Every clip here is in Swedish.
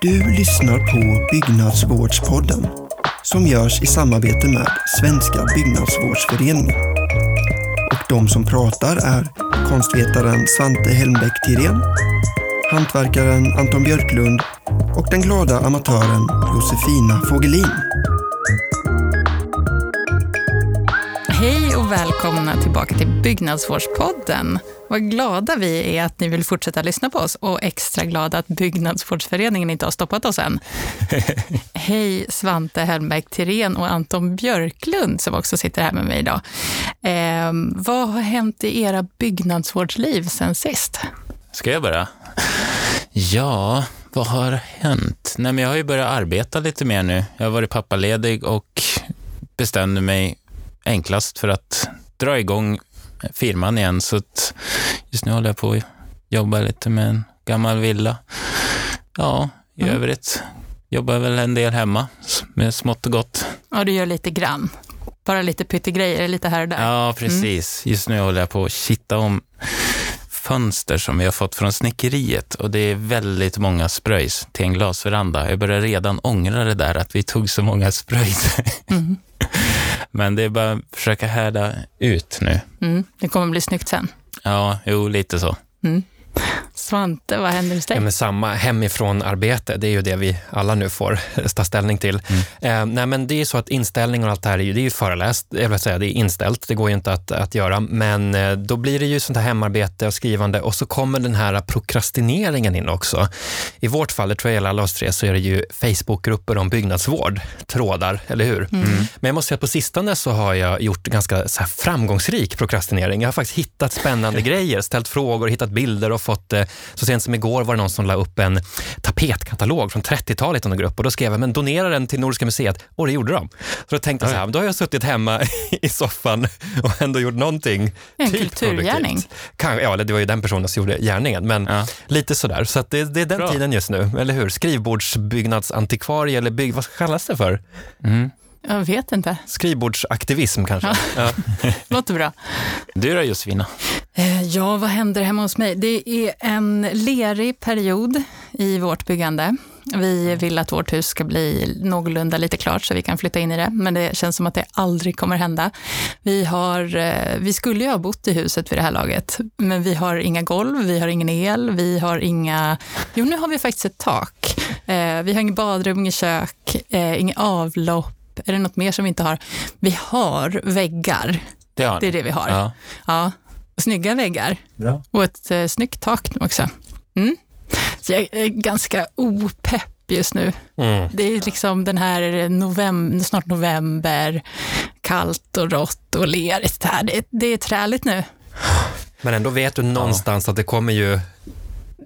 Du lyssnar på Byggnadsvårdspodden som görs i samarbete med Svenska Byggnadsvårdsföreningen. Och de som pratar är konstvetaren Svante Helmbäck Tirén, hantverkaren Anton Björklund och den glada amatören Josefina Fågelin. Och välkomna tillbaka till Byggnadsvårdspodden. Vad glada vi är att ni vill fortsätta lyssna på oss och extra glada att Byggnadsvårdsföreningen inte har stoppat oss än. Hej Svante Helmbäck Tirén och Anton Björklund som också sitter här med mig idag. Eh, vad har hänt i era byggnadsvårdsliv sen sist? Ska jag börja? Ja, vad har hänt? Nej, men jag har ju börjat arbeta lite mer nu. Jag har varit pappaledig och bestämde mig enklast för att dra igång firman igen. Så just nu håller jag på att jobba lite med en gammal villa. Ja, i Mm. övrigt jobbar jag väl en del hemma med smått och gott. Ja, du gör lite grann. Bara lite pyttegrejer, lite här och där. Ja, precis. Just nu håller jag på att kitta om fönster som vi har fått från snickeriet och det är väldigt många spröjs till en glasveranda. Jag börjar redan ångra det där att vi tog så många spröjs. Mm. Men det är bara att försöka härda ut nu. Mm, det kommer bli snyggt sen. Ja, jo, lite så. Mm. Svante, vad händer hos dig? Ja, men samma hemifrån arbete, det är ju det vi alla nu får ta ställning till. Eh, nej, men det är ju så att inställning och allt det här är ju, det är ju föreläst, jag vill säga, det är inställt, det går ju inte att, att göra, men eh, då blir det ju sånt här hemarbete och skrivande och så kommer den här prokrastineringen in också. I vårt fall, det tror jag gäller alla oss tre, så är det ju Facebookgrupper om byggnadsvård, trådar, eller hur? Men jag måste säga att på sistone så har jag gjort ganska så här framgångsrik prokrastinering. Jag har faktiskt hittat spännande grejer, ställt frågor, hittat bilder och fått, eh, så sent som igår var det någon som la upp en tapetkatalog från 30-talet i någon grupp och då skrev jag, men donera den till Nordiska museet och det gjorde de. Så då tänkte jag så här, då har jag suttit hemma i soffan och ändå gjort någonting En typ kulturgärning. produktivt. Kan, ja, eller det var ju den personen som gjorde gärningen, men Ja. lite sådär. Så det, det är den Bra. tiden just nu, eller hur? Skrivbordsbyggnadsantikvarie eller bygg, vad kallas det för? Mm. Jag vet inte. Skrivbordsaktivism kanske? Ja. Låter bra. Du då Josefina? Eh, Ja, vad händer hemma hos mig? Det är en lerig period i vårt byggande. Vi vill att vårt hus ska bli någorlunda lite klart så vi kan flytta in i det, men det känns som att det aldrig kommer hända. Vi, har, eh, vi skulle ju ha bott i huset vid det här laget, men vi har inga golv, vi har ingen el, vi har inga... Jo, nu har vi faktiskt ett tak. Eh, Vi har inget badrum, inget kök, inget avlopp. Är det något mer som vi inte har? Vi har väggar. Det har Det är det vi har. Ja. Ja, snygga väggar. Bra. Och ett eh, snyggt tak nu också. Mm. Så jag är ganska opepp just nu. Mm. Det är liksom den här november, snart november, kallt och rått och lerigt här. Det, det är träligt nu. Men ändå vet du någonstans att det kommer ju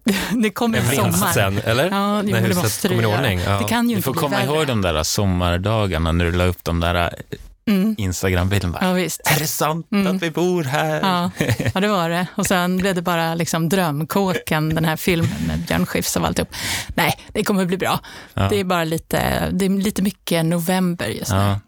Det kommer en sommar. sen, eller? Ja, När huset kommer i ordning. Ja. Det kan ju Du får komma värre. ihåg de där sommardagarna när du la upp de där Mm. Instagram-bilderna. Ja, visst. Är det sant Mm. att vi bor här? Ja, ja, det var det. Och sen blev det bara liksom drömkåken, den här filmen med Björn Skifs och alltihop. Nej, det kommer bli bra. Ja. Det är bara lite, det är lite mycket november just nu. Ja.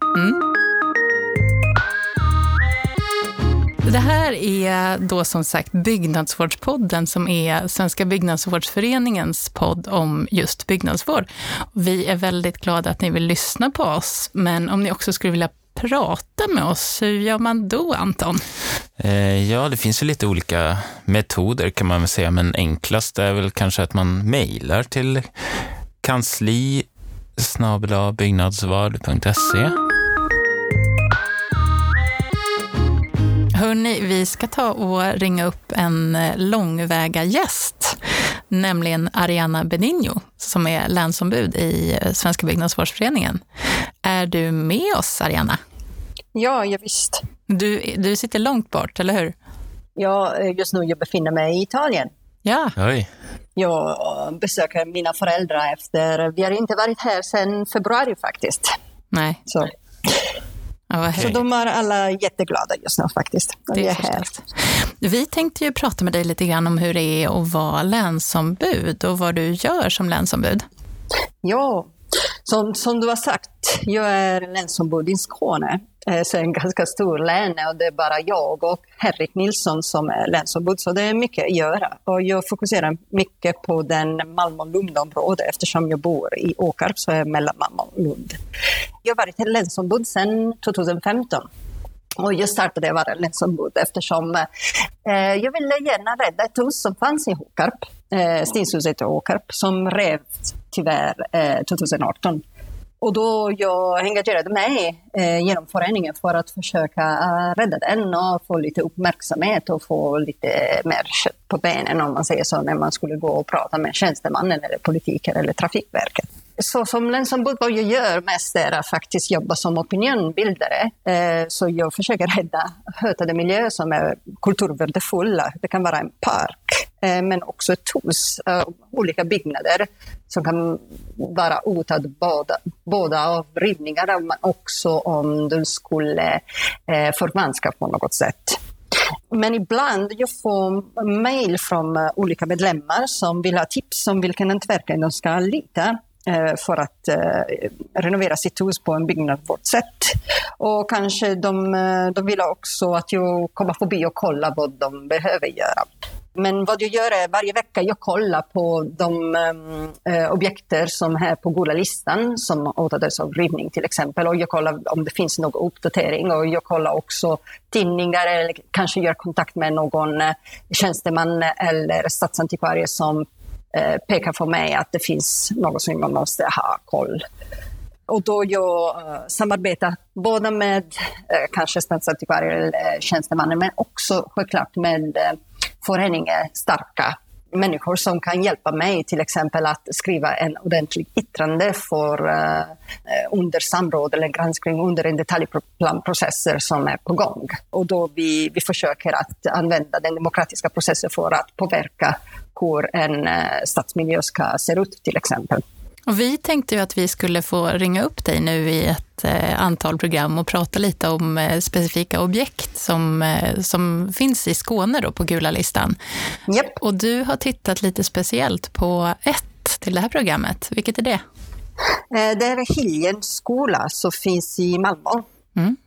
Det här är då som sagt Byggnadsvårdspodden som är Svenska Byggnadsvårdsföreningens podd om just byggnadsvård. Vi är väldigt glada att ni vill lyssna på oss, men om ni också skulle vilja prata med oss, hur gör man då Anton? Eh, ja, det finns ju lite olika metoder kan man väl säga, men enklast är väl kanske att man mejlar till kansli byggnadsvard.se. Hörni, vi ska ta och ringa upp en eh, långväga gäst, nämligen Ariana Benigno, som är länsombud i eh, Svenska Byggnadsvårdsföreningen. Är du med oss, Ariana? Ja, ja visst. Du, du sitter långt bort, eller hur? Ja, eh, just nu jag befinner mig i Italien. Ja, Oj. Jag besöker mina föräldrar efter, vi har inte varit här sedan februari faktiskt. nej. Så, Ja, så de är alla jätteglada just nu faktiskt. Det är är här. Vi tänkte ju prata med dig lite grann om hur det är att vara länsombud och vad du gör som länsombud. Ja, som, som du har sagt, jag är länsombud i Skåne. Eh, så en ganska stor län och det är bara jag och Henrik Nilsson som är länsombud, så det är mycket att göra. Och jag fokuserar mycket på den Malmö-Lund-område eftersom jag bor i Åkarp, så är jag mellan Malmö och Lund. Jag har varit länsombud sedan 2015. Och jag startade vara länsombud eftersom eh, jag ville gärna rädda ett hus som fanns i Håkarp, eh, Stinshuset i Åkarp, som revs tyvärr eh, 2018. Och då jag engagerade mig eh, genom föreningen för att försöka uh, rädda den och få lite uppmärksamhet och få lite mer kött på benen om man säger så, när man skulle gå och prata med tjänstemannen eller politiker eller Trafikverket. Så som länsombud, vad jag gör mest är att faktiskt jobba som opinionbildare. Eh, så jag försöker rädda hotade miljöer som är kulturvärdefulla. Det kan vara en park, eh, men också ett hus, eh, olika byggnader som kan vara hotade både, både av rivningar men också om de skulle förvanskas på något sätt. Men ibland jag får mejl från olika medlemmar som vill ha tips om vilken hantverkare de ska lita Eh, för att eh, renovera sitt hus på en byggnadsvårdssätt. Och kanske de, eh, de vill också att jag kommer förbi och kollar vad de behöver göra. Men vad jag gör är varje vecka jag kollar på de um, objekter som är på gula listan som hotades av rivning till exempel. Och jag kollar om det finns någon uppdatering och jag kollar också tidningar eller kanske gör kontakt med någon tjänsteman eller statsantikvarie som Eh, pekar för mig att det finns något som man måste ha koll. Och då jag eh, samarbetar både med eh, kanske stadsantikvarier eller tjänstemannen men också självklart med uh, föreningar, starka människor som kan hjälpa mig till exempel att skriva en ordentlig yttrande för uh, under samråd eller granskning under en detaljplanprocesser som är på gång. Och då vi, vi försöker att använda den demokratiska processen för att påverka hur en uh, stadsmiljö ska se ut till exempel. Och vi tänkte ju att vi skulle få ringa upp dig nu i ett eh, antal program och prata lite om eh, specifika objekt som, eh, som finns i Skåne då på gula listan. Yep. Och du har tittat lite speciellt på ett till det här programmet. Vilket är det? Det är Hiljens skola som finns i Malmö. Mm.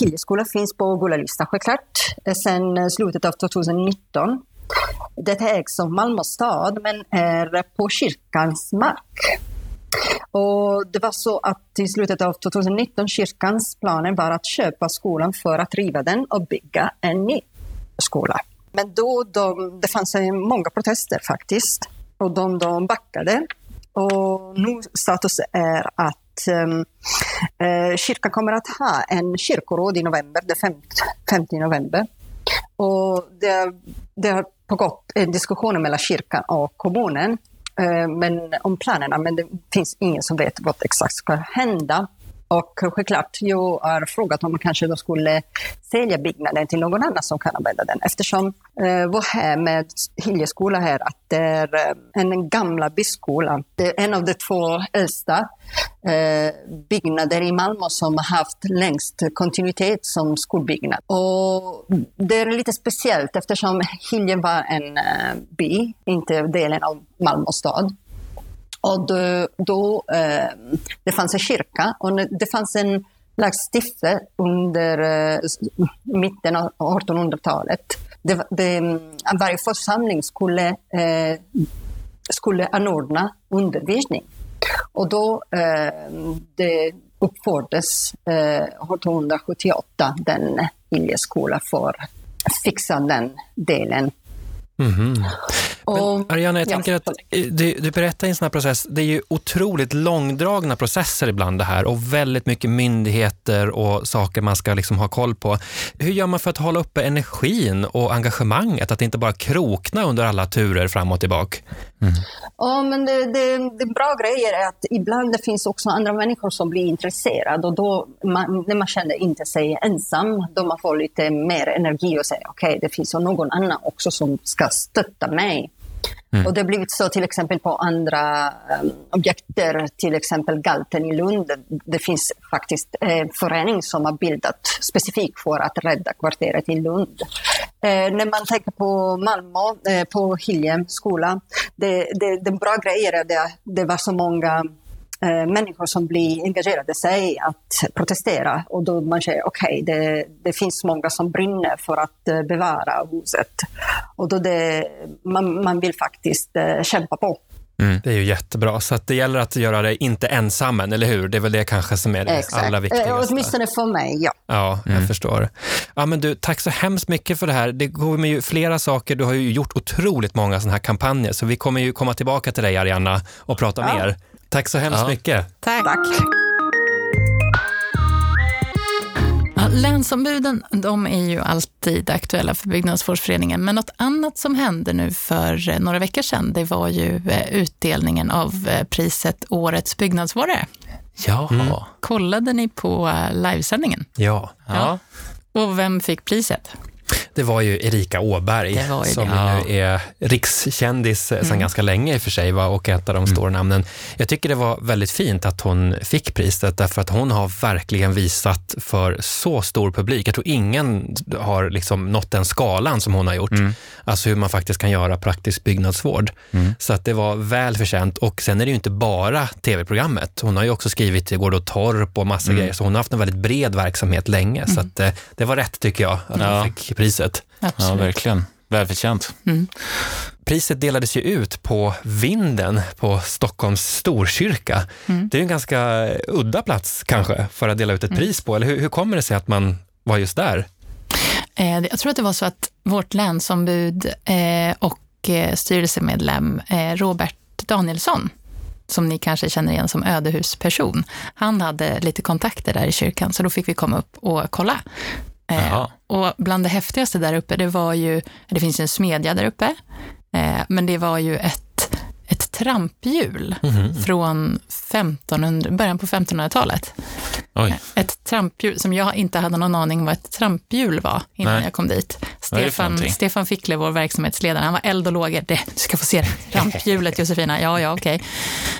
Hiljeskola finns på gula listan självklart sedan slutet av 2019. Det ägs av Malmö stad men är på kyrkans mark. Och det var så att i slutet av 2019 kyrkans planer var att köpa skolan för att riva den och bygga en ny skola. Men då de, det fanns många protester faktiskt och de, de backade. Och nu status är att ehm, eh, kyrkan kommer att ha en kyrkoråd i november, den 5 november. Och det, det har pågått en eh, diskussion mellan kyrkan och kommunen eh, men, om planerna, men det finns ingen som vet vad exakt ska hända. Och självklart, jag har frågat om man kanske då skulle sälja byggnaden till någon annan som kan använda den. Eftersom eh, vår här med Hiljeskola här, att det är eh, en gamla byskola. Det är en av de två äldsta eh, byggnader i Malmö som har haft längst kontinuitet som skolbyggnad. Och det är lite speciellt eftersom Hiljen var en eh, by, inte delen av Malmö stad. Och då, då eh, det fanns en kyrka och det fanns en slags under eh, mitten av 1800-talet. Det, det, mm, varje församling skulle, eh, skulle anordna undervisning. Och då eh, det uppfördes eh, 1878 den iljeskola för att fixa den delen Mm -hmm. Men Ariana, jag tänker att du, du berättar i en sån här process, det är ju otroligt långdragna processer ibland det här och väldigt mycket myndigheter och saker man ska liksom ha koll på. Hur gör man för att hålla uppe energin och engagemanget, att inte bara krokna under alla turer fram och tillbaka? Mm. Ja, men det, det, det bra grejer är att ibland det finns också andra människor som blir intresserade och då man, när man känner inte sig ensam, då man får lite mer energi och säger okej, okay, det finns någon annan också som ska stötta mig. Mm. Och det har blivit så till exempel på andra ehm, um, objekt, till exempel Galten i Lund. Det finns faktiskt en förening som har bildat specifikt för att rädda kvarteret i Lund. Eh, när man tänker på Malmö, eh, på Hiljem skola, det, det, den bra grejer är att det, det var så många människor som blir engagerade sig att protestera och då man säger okej, okay, det, det finns många som brinner för att eh, bevara huset. Och då det, man, man vill faktiskt eh, kämpa på. Mm. Det är ju jättebra, så att det gäller att göra det inte ensam, eller hur? Det är väl det kanske som är det Exakt. allra viktigaste. Eh, åtminstone för mig, ja. Ja, jag mm. förstår. Ja, men du, tack så hemskt mycket för det här. Det kommer ju flera saker. Du har ju gjort otroligt många sådana här kampanjer, så vi kommer ju komma tillbaka till dig, Arianna, och prata ja. mer. Tack så hemskt ja. mycket. Tack. tack. Länsombuden de är ju alltid aktuella för Byggnadsvårdsföreningen, men något annat som hände nu för några veckor sedan, det var ju eh, utdelningen av eh, priset Årets byggnadsvårdare. Ja. Mm. Kollade ni på eh, livesändningen? Ja. ja. Och vem fick priset? Det var ju Erika Åberg ju som det. nu är rikskändis mm. sedan ganska länge i och för sig va? och ett av de mm. stora namnen. Jag tycker det var väldigt fint att hon fick priset därför att hon har verkligen visat för så stor publik. Jag tror ingen har liksom nått den skalan som hon har gjort. Mm. Alltså hur man faktiskt kan göra praktisk byggnadsvård. Mm. Så att det var väl förtjänt och sen är det ju inte bara tv-programmet. Hon har ju också skrivit till Gård och Torp och massa mm. grejer så hon har haft en väldigt bred verksamhet länge. Så mm. att, eh, det var rätt tycker jag att ja. hon fick priset priset. Absolut. Ja, verkligen. Välförtjänt. Mm. Priset delades ju ut på Vinden på Stockholms Storkyrka. Mm. Det är en ganska udda plats kanske för att dela ut ett mm. pris på. Eller hur, hur kommer det sig att man var just där? Eh, jag tror att det var så att vårt länsombud eh, och eh, styrelsemedlem Robert Danielsson som ni kanske känner igen som ödehusperson. Han hade lite kontakter där i kyrkan, så då fick vi komma upp och kolla. Eh, och bland det häftigaste där uppe, det var ju, det finns en smedja där uppe, eh, men det var ju ett, ett tramphjul mm -hmm. från 1500, början på 1500-talet. Oj. Ett tramphjul som jag inte hade någon aning vad ett tramphjul var innan Nej. jag kom dit. Stefan, Stefan Fickle, vår verksamhetsledare, han var eld och lågor. Det, du ska få se. Tramphjulet, Josefina. Ja, ja, okej.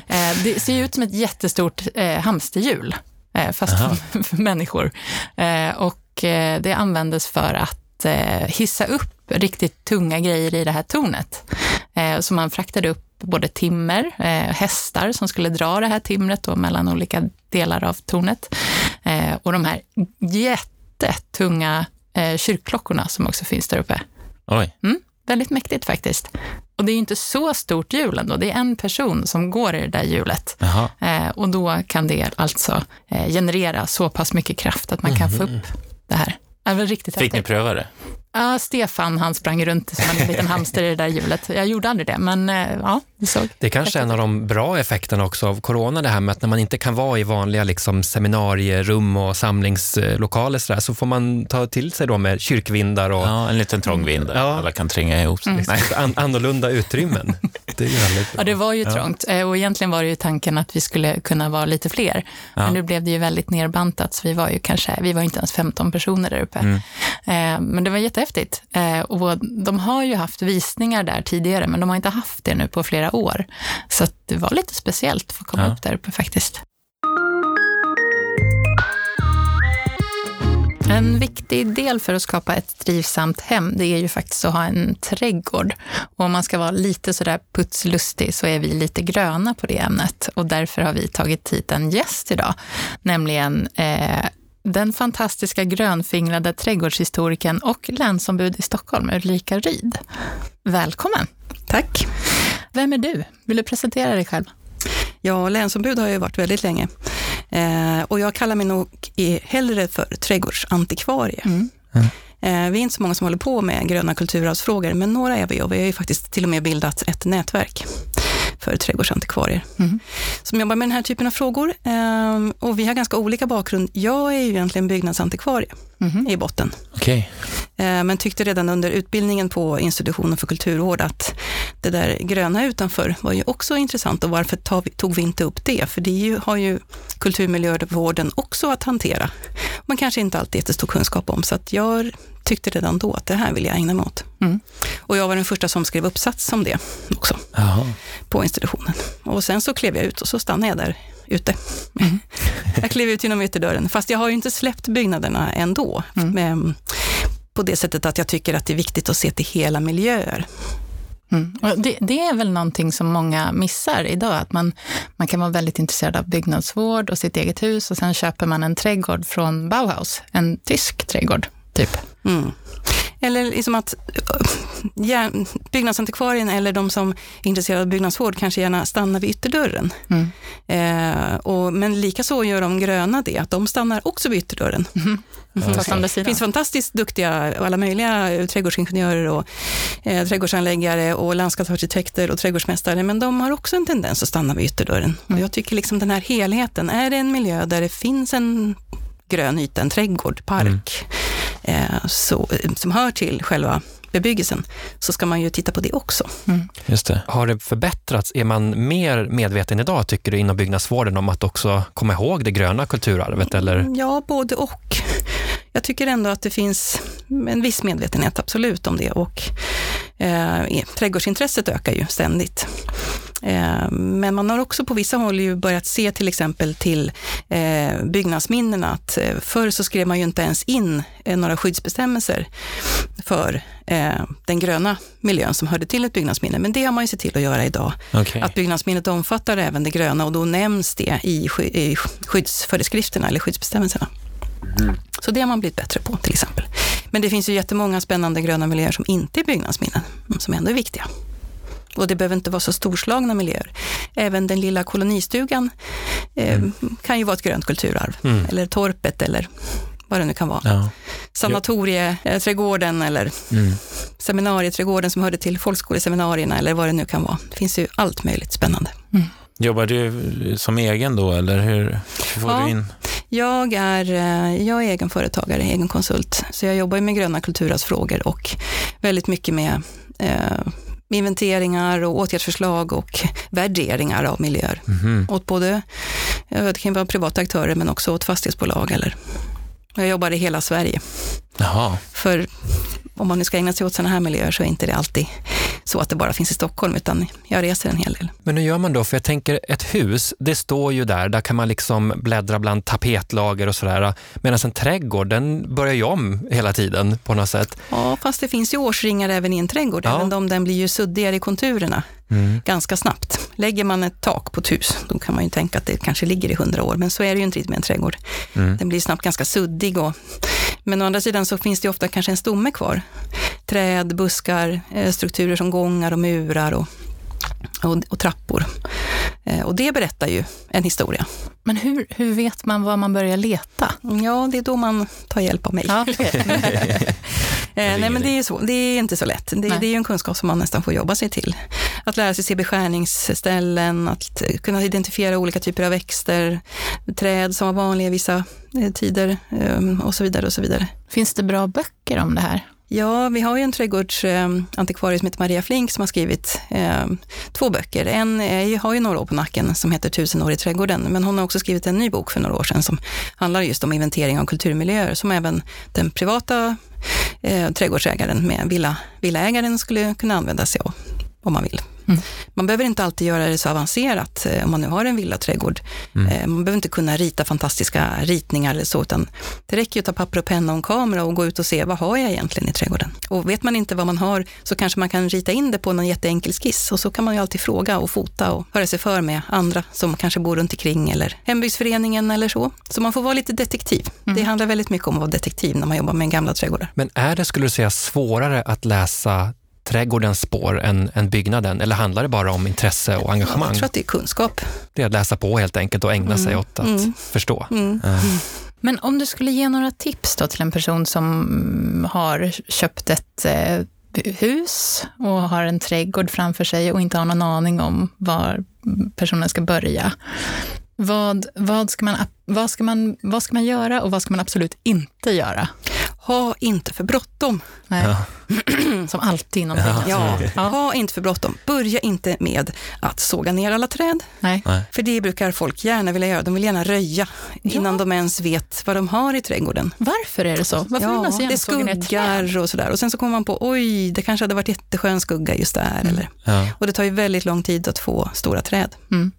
Okay. Eh, det ser ut som ett jättestort eh, hamsterhjul, eh, fast för, för, människor. Eh, och eh, det användes för att eh, hissa upp riktigt tunga grejer i det här tornet. Eh, så man fraktade upp både timmer, hästar som skulle dra det här timret då mellan olika delar av tornet och de här jättetunga kyrkklockorna som också finns där uppe. Oj. Mm, väldigt mäktigt faktiskt. Och det är inte så stort hjul ändå. Det är en person som går i det där hjulet. Eh, och då kan det alltså eh, generera så pass mycket kraft att man mm. kan få upp det här. Det var riktigt Fick häftigt. ni pröva det? Ja, Stefan han sprang runt som en liten hamster i det där hjulet. Jag gjorde aldrig det, men eh, ja, det såg Det är kanske är en av de bra effekterna också av corona, det här med att när man inte kan vara i vanliga liksom, seminarierum och samlingslokaler så, där, så får man ta till sig då med kyrkvindar och... Ja, en liten trång vind där ja. alla kan tränga ihop sig. Mm. An annorlunda utrymmen. Det är väldigt Ja, det var ju trångt eh, och egentligen var det ju tanken att vi skulle kunna vara lite fler. Men nu blev det ju väldigt nerbantat, så vi var ju kanske, vi var inte ens 15 personer där uppe. Mm. Eh, men det var jättehäftigt. Eh, och de har ju haft visningar där tidigare, men de har inte haft det nu på flera år. Så det var lite speciellt att få komma upp där uppe faktiskt. En viktig del för att skapa ett trivsamt hem, det är ju faktiskt att ha en trädgård. Och om man ska vara lite sådär putslustig så är vi lite gröna på det ämnet. Och därför har vi tagit hit en gäst idag, nämligen eh, den fantastiska grönfingrade trädgårdshistorikern och länsombud i Stockholm, Ulrika Ryd. Välkommen! Tack! Vem är du? Vill du presentera dig själv? Ja, länsombud har jag varit väldigt länge. Eh, och jag kallar mig nog hellre för trädgårdsantikvarie. Mm. Mm. Eh, vi är inte så många som håller på med gröna kulturarvsfrågor, men några är vi och vi har ju faktiskt till och med bildat ett nätverk för trädgårdsantikvarier mm. som jobbar med den här typen av frågor. Ehm, och vi har ganska olika bakgrund. Jag är ju egentligen byggnadsantikvarie mm. i botten. Okay. Ehm, men tyckte redan under utbildningen på institutionen för kulturvård att det där gröna utanför var ju också intressant och varför tog vi inte upp det? För det har ju kulturmiljövården också att hantera. Man kanske inte alltid jättestor kunskap om, så att jag tyckte redan då att det här vill jag ägna mig åt. Mm. Och jag var den första som skrev uppsats om det också, Aha. på institutionen. Och sen så klev jag ut och så stannade jag där ute. Mm. jag klev ut genom ytterdörren, fast jag har ju inte släppt byggnaderna ändå. Mm. Med, på det sättet att jag tycker att det är viktigt att se till hela miljöer. Mm. Det, det, är väl någonting som många missar idag, att man, man kan vara väldigt intresserad av byggnadsvård och sitt eget hus och sen köper man en trädgård från Bauhaus, en tysk trädgård, typ. Mm. Eller liksom att ja, byggnadsantikvarien eller de som är intresserade av byggnadsvård kanske gärna stannar vid ytterdörren. Mm. Eh, och, men likaså gör de gröna det, att de stannar också vid ytterdörren. Mm. Mm. Det finns fantastiskt duktiga, alla möjliga trädgårdsingenjörer och eh, trädgårdsanläggare och landskapsarkitekter och trädgårdsmästare, men de har också en tendens att stanna vid ytterdörren. Och jag tycker liksom den här helheten, är det en miljö där det finns en grön yta, en trädgård, park, eh, så, som hör till själva bebyggelsen, så ska man ju titta på det också. Mm. Just det. Har det förbättrats? Är man mer medveten idag, tycker du, inom byggnadsvården om att också komma ihåg det gröna kulturarvet? Eller? Ja, både och. Jag tycker ändå att det finns en viss medvetenhet, absolut, om det. Och eh, trädgårdsintresset ökar ju ständigt. Eh, men man har också på vissa håll ju börjat se till exempel till eh, byggnadsminnena, att eh, förr så skrev man ju inte ens in några skyddsbestämmelser för den gröna miljön som hörde till ett byggnadsminne. Men det har man ju sett till att göra idag. Okay. Att byggnadsminnet omfattar även det gröna och då nämns det i skyddsföreskrifterna eller skyddsbestämmelserna. Mm. Så det har man blivit bättre på till exempel. Men det finns ju jättemånga spännande gröna miljöer som inte är byggnadsminnen, som ändå är viktiga. Och det behöver inte vara så storslagna miljöer. Även den lilla kolonistugan eh, mm. kan ju vara ett grönt kulturarv. Mm. Eller torpet eller vad det nu kan vara. Ja. Sanatorieträdgården eller mm. seminarieträdgården som hörde till folkskoleseminarierna eller vad det nu kan vara. Det finns ju allt möjligt spännande. Mm. Jobbar du som egen då eller hur, hur får ja, du in? Jag är, eh, jag är egen företagare, egen konsult. Så jag jobbar med gröna kulturarvsfrågor och väldigt mycket med eh, inventeringar och åtgärdsförslag och värderingar av miljöer. Mm. Åt både, det kan vara privata aktörer men också åt fastighetsbolag. Eller, jag jobbar i hela Sverige. Jaha. För om man nu ska ägna sig åt sådana här miljöer så är inte det alltid så att det bara finns i Stockholm, utan jag reser en hel del. Men hur gör man då? För jag tänker, ett hus, det står ju där, där kan man liksom bläddra bland tapetlager och sådär. Medan en trädgård, den börjar ju om hela tiden på något sätt. Ja, fast det finns ju årsringar även i en trädgård, ja. även om den blir ju suddigare i konturerna mm. ganska snabbt. Lägger man ett tak på ett hus, då kan man ju tänka att det kanske ligger i hundra år, men så är det ju inte riktigt med en trädgård. Mm. Den blir snabbt ganska suddig. Och, men å andra sidan så finns det ofta kanske en stomme kvar. Träd, buskar, eh, strukturer som gångar och murar och, och, och trappor. Eh, och det berättar ju en historia. Men hur, hur vet man var man börjar leta? Ja, det är då man tar hjälp av mig. Ja, Eh, nej, men det är, så, det är inte så lätt. Det, det är en kunskap som man nästan får jobba sig till. Att lära sig se beskärningsställen, att kunna identifiera olika typer av växter, träd som var vanliga i vissa eh, tider ehm, och så vidare. och så vidare. Finns det bra böcker om det här? Ja, vi har ju en trädgårdsantikvarie som heter Maria Flink som har skrivit eh, två böcker. En är, har ju några år på nacken som heter Tusen år i trädgården, men hon har också skrivit en ny bok för några år sedan som handlar just om inventering av kulturmiljöer som även den privata eh, trädgårdsägaren med villa, villaägaren skulle kunna använda sig av om man vill. Mm. Man behöver inte alltid göra det så avancerat eh, om man nu har en villaträdgård. Mm. Eh, man behöver inte kunna rita fantastiska ritningar eller så, utan det räcker att ta papper och penna och en kamera och gå ut och se vad har jag egentligen i trädgården. Och vet man inte vad man har så kanske man kan rita in det på någon jätteenkel skiss och så kan man ju alltid fråga och fota och höra sig för med andra som kanske bor runt omkring eller hembygdsföreningen eller så. Så man får vara lite detektiv. Mm. Det handlar väldigt mycket om att vara detektiv när man jobbar med gamla trädgårdar. Men är det, skulle du säga, svårare att läsa trädgårdens spår än, än byggnaden? Eller handlar det bara om intresse och engagemang? Jag tror att det är kunskap. Det är att läsa på helt enkelt och ägna mm. sig åt att mm. förstå. Mm. Men om du skulle ge några tips då till en person som har köpt ett eh, hus och har en trädgård framför sig och inte har någon aning om var personen ska börja. Vad, vad, ska man, vad, ska man, vad ska man göra och vad ska man absolut inte göra? Ha inte för bråttom. Ja. Som alltid inom ja. ja. ja. Ha inte för bråttom. Börja inte med att såga ner alla träd. Nej. För det brukar folk gärna vilja göra. De vill gärna röja innan de ens vet vad de har i trädgården. Varför är det så? Varför ja, vill man det skuggar och sådär. Och sen så kommer man på, oj, det kanske hade varit jätteskön skugga just där. Mm. Eller. Och det tar ju väldigt lång tid att få stora träd. Mm.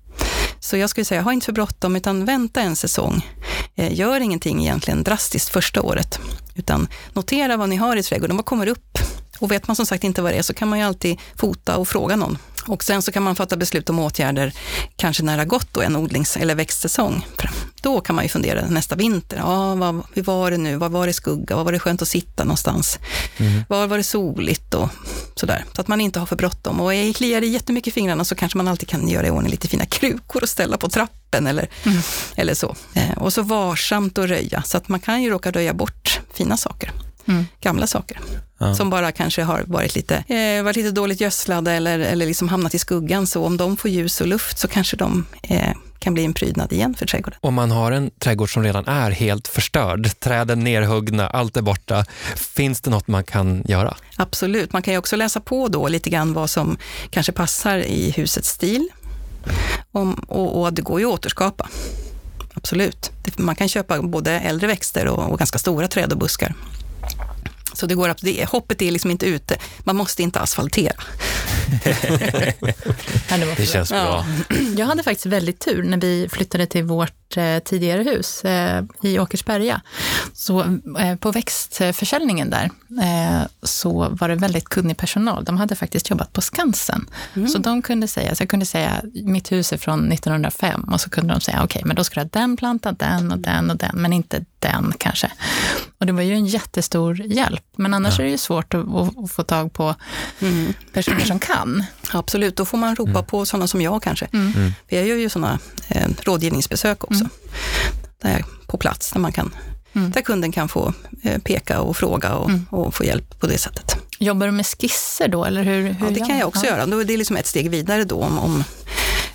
Så jag skulle säga, ha inte för bråttom, utan vänta en säsong. Eh, gör ingenting egentligen drastiskt första året, utan notera vad ni har i trädgården. Vad kommer upp Och vet man som sagt inte vad det är så kan man ju alltid fota och fråga någon. Och sen så kan man fatta beslut om åtgärder, kanske när det har gått då en odlings eller växtsäsong. Då kan man ju fundera nästa vinter. Ja, vad, hur var det nu? Var var det skugga? Var var det skönt att sitta någonstans? Mm. Var var det soligt? Och sådär. Så att man inte har för bråttom. Och kliar det jättemycket i fingrarna så kanske man alltid kan göra i ordning lite fina krukor och ställa på trappan eller, mm. eller så. Eh, och så varsamt att röja, så att man kan ju råka röja bort fina saker. Mm. Gamla saker. Ja. Som bara kanske har varit lite, eh, varit lite dåligt gödslade eller, eller liksom hamnat i skuggan. Så om de får ljus och luft så kanske de eh, kan bli en prydnad igen för trädgården. Om man har en trädgård som redan är helt förstörd, träden nerhuggna, allt är borta. Finns det något man kan göra? Absolut. Man kan ju också läsa på då lite grann vad som kanske passar i husets stil. Om, och, och det går ju att återskapa. Absolut. Man kan köpa både äldre växter och, och ganska stora träd och buskar. Så det går att, det, hoppet är liksom inte ute. Man måste inte asfaltera. det känns bra. Jag hade faktiskt väldigt tur när vi flyttade till vårt eh, tidigare hus eh, i Åkersberga. Så eh, på växtförsäljningen där så var det väldigt kunnig personal. De hade faktiskt jobbat på Skansen. Mm. Så de kunde säga, så jag kunde säga mitt hus är från 1905 och så kunde de säga okej, okay, men då ska du ha den plantan, den och den och den, men inte den kanske. Och det var ju en jättestor hjälp. Men annars ja. är det ju svårt att, att få tag på mm. personer som kan. Absolut, då får man ropa mm. på sådana som jag kanske. Mm. För jag gör ju sådana eh, rådgivningsbesök också. Mm. Där på plats, där, man kan, mm. där kunden kan få eh, peka och fråga och, mm. och, få hjälp på det sättet. Jobbar du med skisser då? Eller hur, hur ja, det kan jag också ja. göra. Det är liksom ett steg vidare då om, om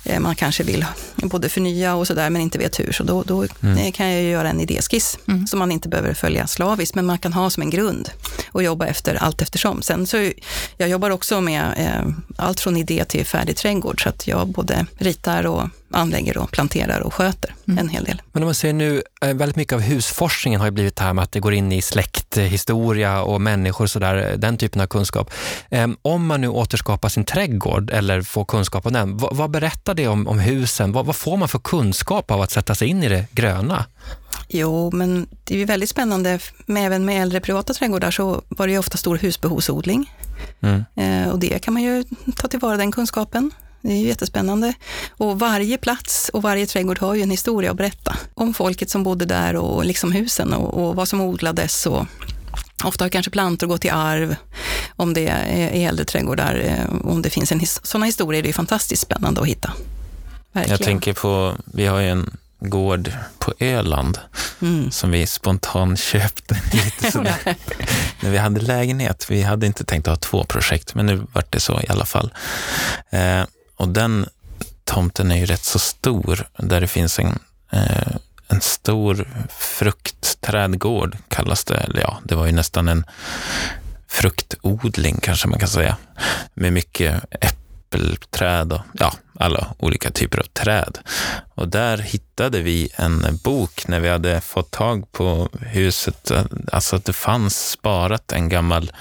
Eh, man kanske vill både förnya och sådär men inte vet hur. Så då, då mm. Eh, kan jag göra en idéskiss mm. som man inte behöver följa slaviskt, men man kan ha som en grund och jobba efter allt eftersom. Sen så, jag jobbar också med eh, allt från idé till färdig trädgård, så att jag både ritar och anlägger och planterar och sköter mm. en hel del. Men om man ser nu, eh, väldigt mycket av husforskningen har ju blivit det här med att det går in i släkthistoria och människor och sådär, den typen av kunskap. Ehm, om man nu återskapar sin trädgård eller får kunskap om den, vad, vad berättar det om, om husen? Vad, vad, får man för kunskap av att sätta sig in i det gröna? Jo, men det är ju väldigt spännande, med, även med äldre privata trädgårdar så var det ju ofta stor husbehovsodling. Mm. Eh, och det kan man ju ta tillvara den kunskapen. Det är ju jättespännande. Och varje plats och varje trädgård har ju en historia att berätta om folket som bodde där och liksom husen och, och vad som odlades. Och ofta har kanske plantor gått i arv om det är äldre trädgårdar. Eh, om det finns en his sådana historier är det fantastiskt spännande att hitta. Verkligen. Jag tänker på, vi har ju en gård på Öland mm. som vi spontant köpte. Lite sådär. När vi hade lägenhet. Vi hade inte tänkt att ha två projekt, men nu vart det så i alla fall. Eh, och den tomten är ju rätt så stor, där det finns en, eh, en stor fruktträdgård, kallas det. Eller ja, det var ju nästan en fruktodling kanske man kan säga, med mycket äppelträd och ja, alla olika typer av träd. Och där hittade vi en bok när vi hade fått tag på huset, alltså att det fanns sparat en gammal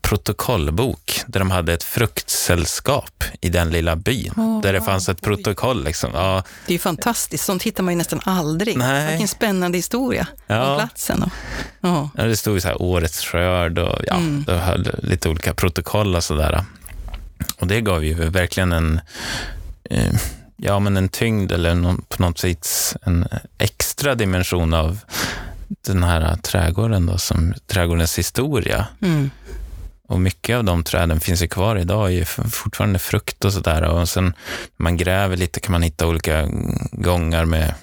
protokollbok där de hade ett fruktsällskap i den lilla byn. Oh, där det fanns ett protokoll. Liksom. Ja. Det är ju fantastiskt, sånt hittar man ju nästan aldrig. Nej. Vilken spännande historia ja. om platsen. Och, oh. ja, det stod så här årets skörd och ja, mm. det lite olika protokoll och sådär. Och det gav ju verkligen en, eh, ja, men en tyngd eller någon, på något sätt en extra dimension av den här trädgården, då, som trädgårdens historia. Mm. Och mycket av de träden finns ju kvar idag, är fortfarande frukt och sådär. Och sen när man gräver lite kan man hitta olika gångar med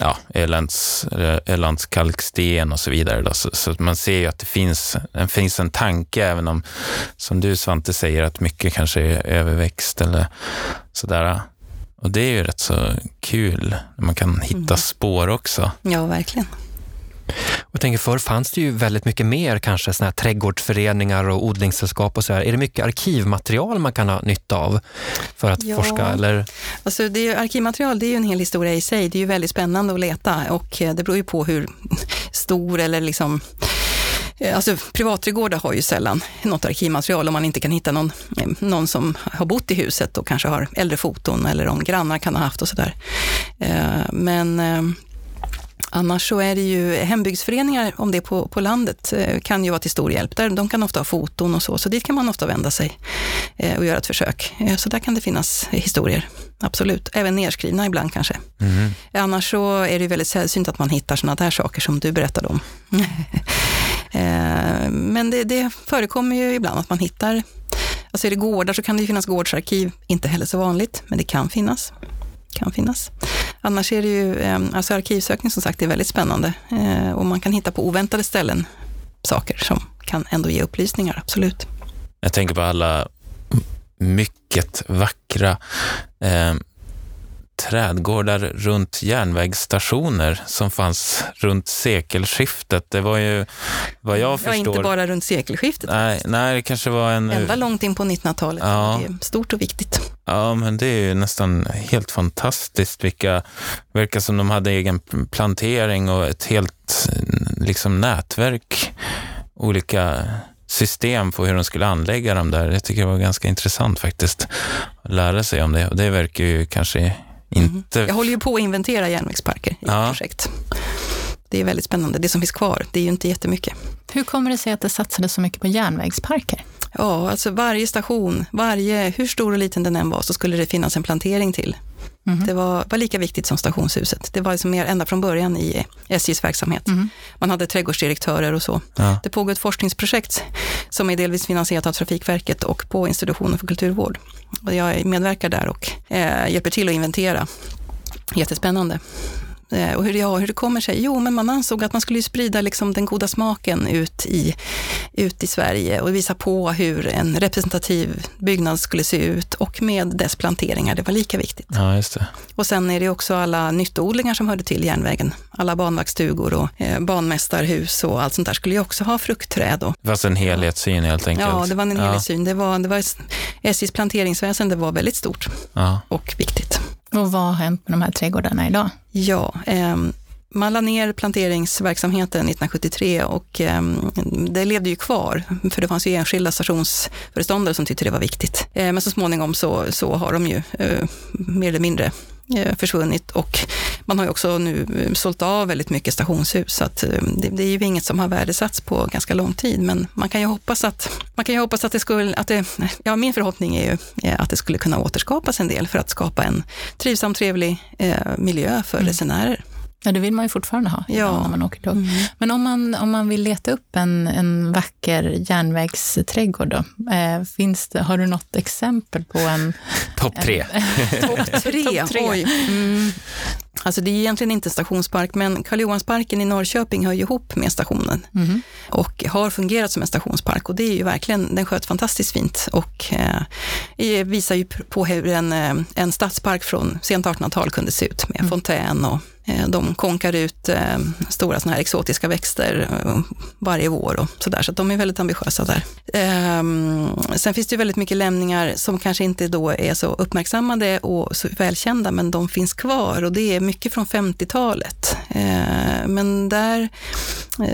ja, Ölands, Ölands kalksten och så vidare. Då. Så, så, man ser ju att det finns, det finns en tanke, även om, som du Svante säger, att mycket kanske är överväxt eller sådär. Och det är ju rätt så kul, man kan hitta mm. spår också. Ja, verkligen. Jag tänker förr fanns det ju väldigt mycket mer kanske såna här trädgårdsföreningar och odlingssällskap och så här. Är det mycket arkivmaterial man kan ha nytta av för att ja. forska? Eller? Alltså det är, arkivmaterial det är ju en hel historia i sig. Det är ju väldigt spännande att leta och eh, det beror ju på hur stor eller liksom eh, Alltså privatträdgårdar har ju sällan något arkivmaterial om man inte kan hitta någon, eh, någon som har bott i huset och kanske har äldre foton eller om grannar kan ha haft och sådär. Men Annars så är det ju hembygdsföreningar, om det är på, på landet, eh, kan ju vara till stor hjälp. Där, de kan ofta ha foton och så, så dit kan man ofta vända sig eh, och göra ett försök. Eh, så där kan det finnas historier, absolut. Även nedskrivna ibland kanske. Mhm. Annars så är det väldigt sällsynt att man hittar sådana där saker som du berättade om. Men det, det förekommer ju ibland att man hittar, alltså är det gårdar så kan det ju finnas gårdsarkiv, inte heller så vanligt, men det kan finnas. Kan finnas. Annars är det ju, ehm, alltså arkivsökning som sagt, är väldigt spännande eh, och man kan hitta på oväntade ställen saker som kan ändå ge upplysningar, absolut. Jag tänker på alla mycket vackra eh, trädgårdar runt järnvägsstationer som fanns runt sekelskiftet. Det var ju, vad jag Ja, förstår... inte bara runt sekelskiftet, Nej, nej, det kanske var en... ända långt in på 1900-talet. Ja. Det stort och viktigt. Ja, men det är ju nästan helt fantastiskt vilka, verkar som de hade egen plantering och ett helt liksom nätverk, olika system på hur de skulle anlägga dem där. Jag tycker det var ganska intressant faktiskt att lära sig om det och det verkar ju kanske inte... Jag håller ju på att inventera järnvägsparker i Ja. projekt. Det är väldigt spännande. Det som finns kvar, det är ju inte jättemycket. Hur kommer det sig att det satsades så mycket på järnvägsparker? Ja, alltså varje station, varje, hur stor och liten den än var, så skulle det finnas en plantering till. Mhm. Det var, var lika viktigt som stationshuset. Det var liksom mer ända från början i SJs verksamhet. Mhm. Man hade trädgårdsdirektörer och så. Ja. Det pågår ett forskningsprojekt som är delvis finansierat av Trafikverket och på Institutionen för kulturvård. Och jag medverkar där och eh, hjälper till att inventera. Jättespännande. Eh, Och hur, ja, hur det kommer sig? Jo, men man ansåg att man skulle sprida liksom den goda smaken ut i, ut i Sverige och visa på hur en representativ byggnad skulle se ut och med dess planteringar, det var lika viktigt. Ja, just det. Och sen är det också alla nyttoodlingar som hörde till järnvägen. Alla banvaktsstugor och eh, banmästarhus och allt sånt där skulle ju också ha fruktträd. Och, Fast en helhetssyn helt enkelt. ja, det var en Ja. helhetssyn. Det var, det var, SJs planteringsväsende var väldigt stort Ja. och viktigt. Och vad har hänt med de här trädgårdarna idag? Ja, eh, man la ner planteringsverksamheten 1973 och eh, det levde ju kvar, för det fanns ju enskilda stationsföreståndare som tyckte det var viktigt. Eh, men så småningom så, så har de ju eh, mer eller mindre försvunnit. Och man har ju också nu eh, sålt av väldigt mycket stationshus, så att, eh, det, det är ju inget som har värdesatts på ganska lång tid, men man kan ju hoppas att, man kan ju hoppas att det skulle, att det, ja min förhoppning är ju eh, att det skulle kunna återskapas en del för att skapa en trivsam, trevlig eh, miljö för resenärer. Ja, det vill man ju fortfarande ha Ja. när man åker tåg. Men om man, om man vill leta upp en, en vacker järnvägsträdgård, då, eh, finns det, har du något exempel på en... Topp tre. Topp tre, Topp tre. oj. Mm. Alltså det är egentligen inte en stationspark, men Karl Johansparken i Norrköping hör ju ihop med stationen Mhm. och har fungerat som en stationspark och det är ju verkligen, den sköts fantastiskt fint och eh, visar ju på hur en, eh, en stadspark från sent 1800-tal kunde se ut med fontän och Eh, de konkar ut eh, stora såna här exotiska växter eh, varje vår och sådär, så att de är väldigt ambitiösa där. Ehm, sen finns det ju väldigt mycket lämningar som kanske inte då är så uppmärksammade och så välkända, men de finns kvar och det är mycket från 50-talet. Men där,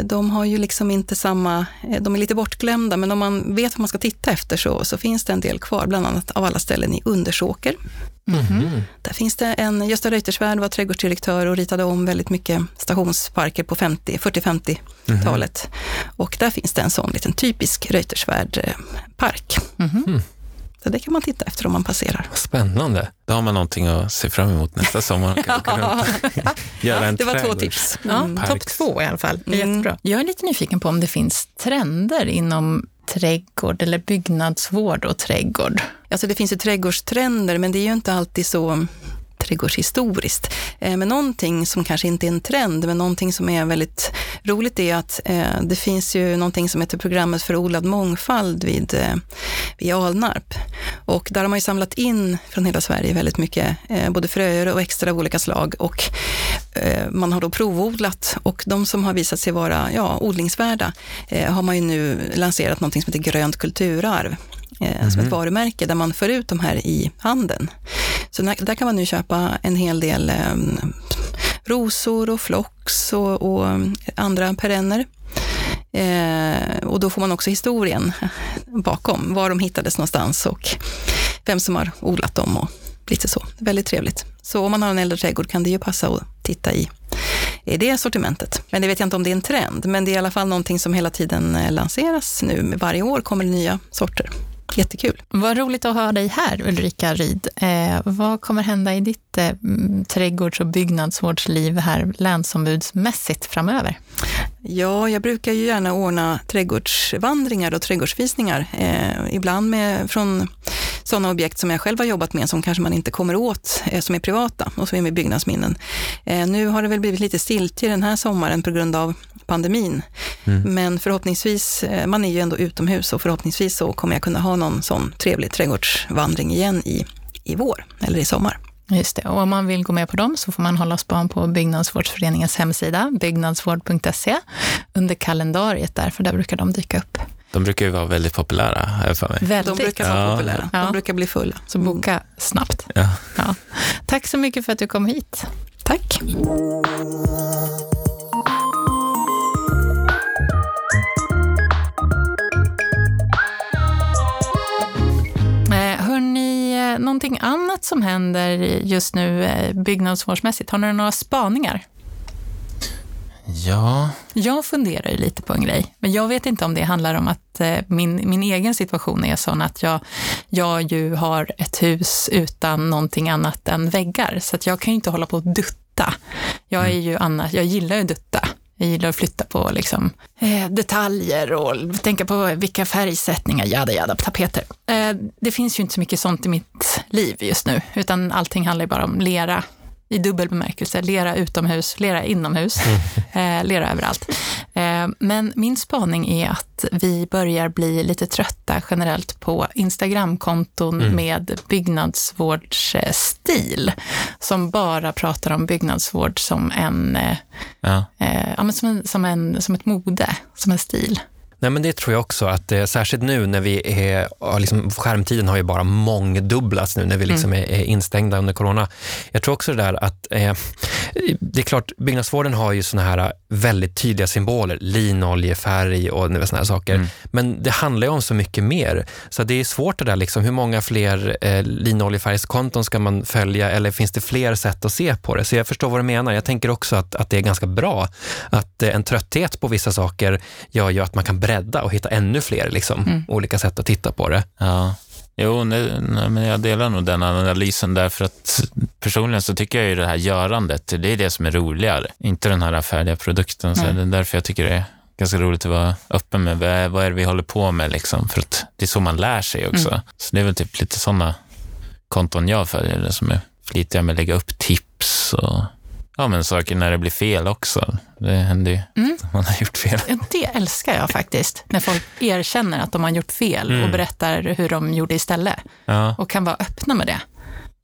de har ju liksom inte samma, de är lite bortglömda, men om man vet vad man ska titta efter så, så finns det en del kvar, bland annat av alla ställen i Undersåker. Mhm. Där finns det en, Gösta Reuterswärd var trädgårdsdirektör och ritade om väldigt mycket stationsparker på 50, 40-50-talet. Och där finns det en sån liten typisk Reuterswärd-park. Mhm. Så det kan man titta efter om man passerar. Spännande. Då har man någonting att se fram emot nästa sommar. Och göra en det var två tips. Ja, Mm. Parks. topp två i alla fall. Mm. Jättebra. Jag är lite nyfiken på om det finns trender inom trädgård eller byggnadsvård och trädgård. Alltså det finns ju trädgårdstrender, men det är ju inte alltid så trädgårdshistoriskt. Eh, Men någonting som kanske inte är en trend, men någonting som är väldigt roligt är att eh, det finns ju någonting som heter programmet för odlad mångfald vid, eh, vid Alnarp. Och där har man ju samlat in från hela Sverige väldigt mycket, både fröer och extra av olika slag. Och man har då provodlat och de som har visat sig vara ja, odlingsvärda har man ju nu lanserat någonting som heter grönt kulturarv som ett varumärke där man för ut de här i handeln. Så där, där kan man nu köpa en hel del eh, rosor och flox och, och andra perenner. Eh, och då får man också historien bakom, var de hittades någonstans och vem som har odlat dem och lite så. Väldigt trevligt. Så om man har en äldre trädgård kan det ju passa att titta i, är det sortimentet. Men det vet jag inte om det är en trend, men det är i alla fall någonting som hela tiden eh, lanseras nu. Varje år kommer det nya sorter. Jättekul. Vad roligt att ha dig här, Ulrika Ryd. Eh, vad kommer hända i ditt eh, trädgårds och byggnadsvårdsliv här länsombudsmässigt framöver? Ja, jag brukar ju gärna ordna trädgårdsvandringar och trädgårdsvisningar. Eh, ibland med, från sådana objekt som jag själv har jobbat med som kanske man inte kommer åt, eh, som är privata och som är med byggnadsminnen. Eh, nu har det väl blivit lite stiltje den här sommaren på grund av pandemin. Mm. Men förhoppningsvis, eh, man är ju ändå utomhus och förhoppningsvis så kommer jag kunna ha någon sån trevlig trädgårdsvandring igen i, i vår eller i sommar. Just det, och om man vill gå med på dem så får man hålla span på Byggnadsvårdsföreningens hemsida, byggnadsvård.se, under kalendariet där, för där brukar de dyka upp. De brukar ju vara väldigt populära, jag för mig. Väldigt. De brukar vara ja. populära. De brukar bli fulla. Så boka snabbt. Ja. ja. Tack så mycket för att du kom hit. Tack. någonting annat som händer just nu eh, byggnadsvårdsmässigt? Har ni några spaningar? Ja. Jag funderar ju lite på en grej, men jag vet inte om det handlar om att eh, min, min egen situation är sån att jag, jag ju har ett hus utan någonting annat än väggar, så att jag kan ju inte hålla på och dutta. Jag är mm. ju annars, jag gillar ju att dutta. Jag gillar att flytta på liksom, eh, detaljer och tänka på vilka färgsättningar, jada jada, på tapeter. Eh, det finns ju inte så mycket sånt i mitt liv just nu, utan allting handlar bara om lera i dubbel bemärkelse. Lera utomhus, lera inomhus, mm. eh, lera överallt. Eh, men min spaning är att vi börjar bli lite trötta generellt på Instagramkonton mm. med byggnadsvårdsstil, som bara pratar om byggnadsvård som en, eh, ja. Eh, ja, som, en, som, en, som ett mode, som en stil. Nej, men det tror jag också, att eh, särskilt nu när vi är, liksom, skärmtiden har ju bara mångdubblats nu när vi liksom mm. är, är, instängda under corona. Jag tror också det där att, eh, det är klart, byggnadsvården har ju såna här väldigt tydliga symboler, linoljefärg och såna här saker. Mm. Men det handlar ju om så mycket mer. Så det är svårt det där, liksom, hur många fler eh, linoljefärgskonton ska man följa eller finns det fler sätt att se på det? Så jag förstår vad du menar. Jag tänker också att, att det är ganska bra att eh, en trötthet på vissa saker gör ju att man kan bredda och hitta ännu fler liksom, mm. olika sätt att titta på det. Ja. Jo, nej, nej, men jag delar nog den analysen därför att personligen så tycker jag ju det här görandet, det är det som är roligare, inte den här färdiga produkten. Så det är därför jag tycker det är ganska roligt att vara öppen med vad, vad är det vi håller på med, liksom, för att det är så man lär sig också. Mm. Så det är väl typ lite sådana konton jag följer, som är flitiga med att lägga upp tips och Ja, men saker när det blir fel också. Det händer ju mm. man har gjort fel. Ja, det älskar jag faktiskt, när folk erkänner att de har gjort fel mm. och berättar hur de gjorde istället. Ja. Och kan vara öppna med det.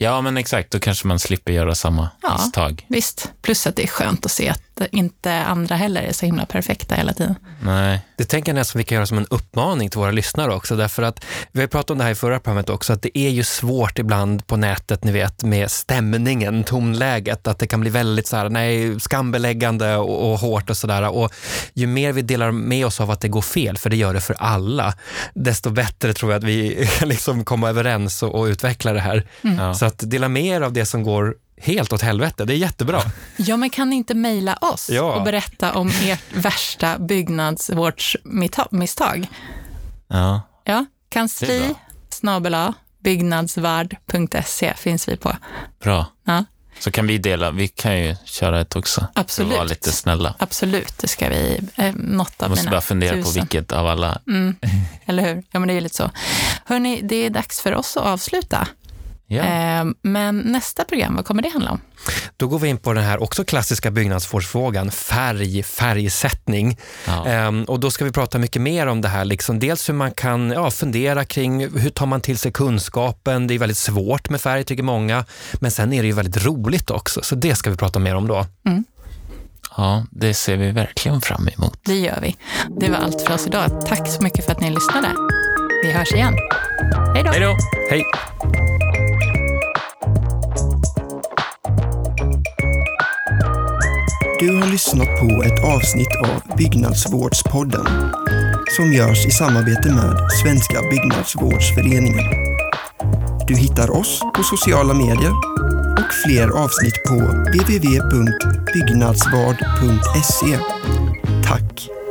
Ja, men exakt. Då kanske man slipper göra samma ja, misstag. Visst. Plus att det är skönt att se att inte andra heller är så himla perfekta hela tiden. Nej. Det tänker jag nästan vi kan göra som en uppmaning till våra lyssnare också, därför att vi har pratat om det här i förra programmet också, att det är ju svårt ibland på nätet, ni vet, med stämningen, tonläget, att det kan bli väldigt så här, nej, skambeläggande och, och hårt och sådär. Och ju mer vi delar med oss av att det går fel, för det gör det för alla, desto bättre tror jag att vi kan liksom komma överens och, och utveckla det här. Mm. Så att dela med er av det som går helt åt helvete. Det är jättebra. Ja, men kan ni inte mejla oss ja. och berätta om ert värsta byggnadsvårdsmisstag? Ja. Ja, kansli snabel byggnadsvard.se finns vi på. Bra. Ja. Så kan vi dela, vi kan ju köra ett också. Absolut. Vara lite snälla. Absolut, det ska vi. Eh, något av Måste bara fundera tusen. på vilket av alla. Mm. Eller hur? Ja, men det är lite så. Hörni, det är dags för oss att avsluta. Ja. Ehm, men nästa program, vad kommer det handla om? Då går vi in på den här också klassiska byggnadsvårdsfrågan, färg, färgsättning. Ja. Ehm, och då ska vi prata mycket mer om det här, liksom, dels hur man kan ja, fundera kring hur tar man till sig kunskapen. Det är väldigt svårt med färg tycker många, men sen är det ju väldigt roligt också, så det ska vi prata mer om då. Mm. Ja, det ser vi verkligen fram emot. Det gör vi. Det var allt för oss idag. Tack så mycket för att ni lyssnade. Vi hörs igen. Hej då. Hej då. Hej. Du har lyssnat på ett avsnitt av Byggnadsvårdspodden som görs i samarbete med Svenska Byggnadsvårdsföreningen. Du hittar oss på sociala medier och fler avsnitt på www.byggnadsvard.se. Tack!